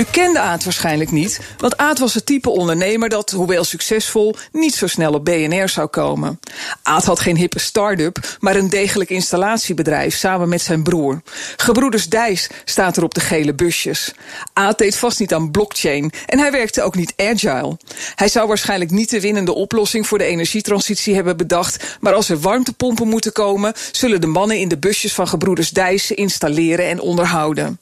U kende Aad waarschijnlijk niet, want Aad was het type ondernemer dat, hoewel succesvol, niet zo snel op BNR zou komen. Aad had geen hippe start-up, maar een degelijk installatiebedrijf samen met zijn broer. Gebroeders Dijs staat er op de gele busjes. Aad deed vast niet aan blockchain en hij werkte ook niet agile. Hij zou waarschijnlijk niet de winnende oplossing voor de energietransitie hebben bedacht, maar als er warmtepompen moeten komen, zullen de mannen in de busjes van gebroeders Dijs installeren en onderhouden.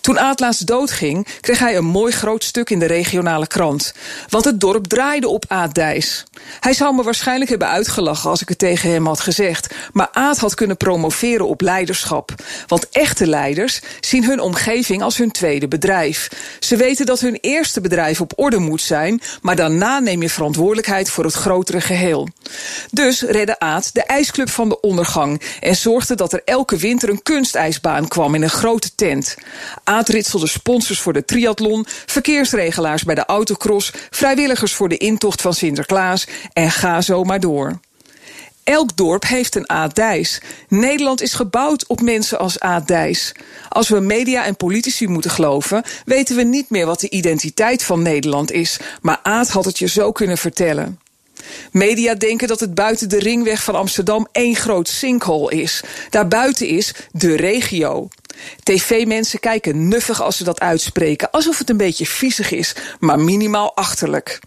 Toen Aad laatst doodging, kreeg hij een mooi groot stuk in de regionale krant. Want het dorp draaide op Aad Dijs. Hij zou me waarschijnlijk hebben uitgelachen als ik het tegen hem had gezegd. Maar Aad had kunnen promoveren op leiderschap. Want echte leiders zien hun omgeving als hun tweede bedrijf. Ze weten dat hun eerste bedrijf op orde moet zijn, maar daarna neem je verantwoordelijkheid voor het grotere geheel. Dus redde Aad de ijsclub van de ondergang en zorgde dat er elke winter een kunstijsbaan kwam in een grote tent. Aad ritselde sponsors voor de triathlon, verkeersregelaars bij de autocross, vrijwilligers voor de intocht van Sinterklaas en ga zo maar door. Elk dorp heeft een Aad Dijs. Nederland is gebouwd op mensen als Aad Dijs. Als we media en politici moeten geloven, weten we niet meer wat de identiteit van Nederland is. Maar Aad had het je zo kunnen vertellen. Media denken dat het buiten de ringweg van Amsterdam één groot sinkhole is. Daarbuiten is de regio. TV-mensen kijken nuffig als ze dat uitspreken, alsof het een beetje viezig is, maar minimaal achterlijk.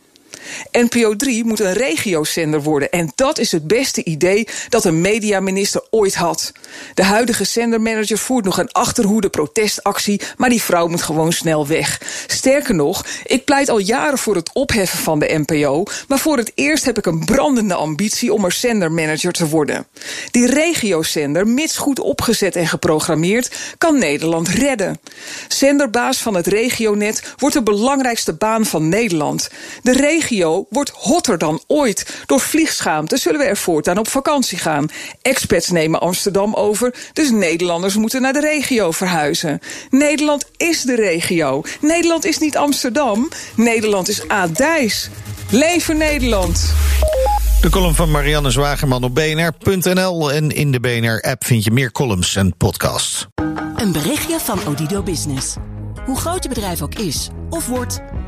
NPO 3 moet een regiozender worden. En dat is het beste idee dat een mediaminister ooit had. De huidige zendermanager voert nog een achterhoede protestactie, maar die vrouw moet gewoon snel weg. Sterker nog, ik pleit al jaren voor het opheffen van de NPO, maar voor het eerst heb ik een brandende ambitie om er zendermanager te worden. Die regiozender, mits goed opgezet en geprogrammeerd, kan Nederland redden. Zenderbaas van het regionet wordt de belangrijkste baan van Nederland. De regio wordt hotter dan ooit. Door vliegschaamte zullen we er voortaan op vakantie gaan. Expats nemen Amsterdam over, dus Nederlanders moeten naar de regio verhuizen. Nederland is de regio. Nederland is niet Amsterdam. Nederland is Adijs. Leven Nederland! De column van Marianne Zwageman op bnr.nl. En in de BNR-app vind je meer columns en podcasts. Een berichtje van Odido Business. Hoe groot je bedrijf ook is of wordt,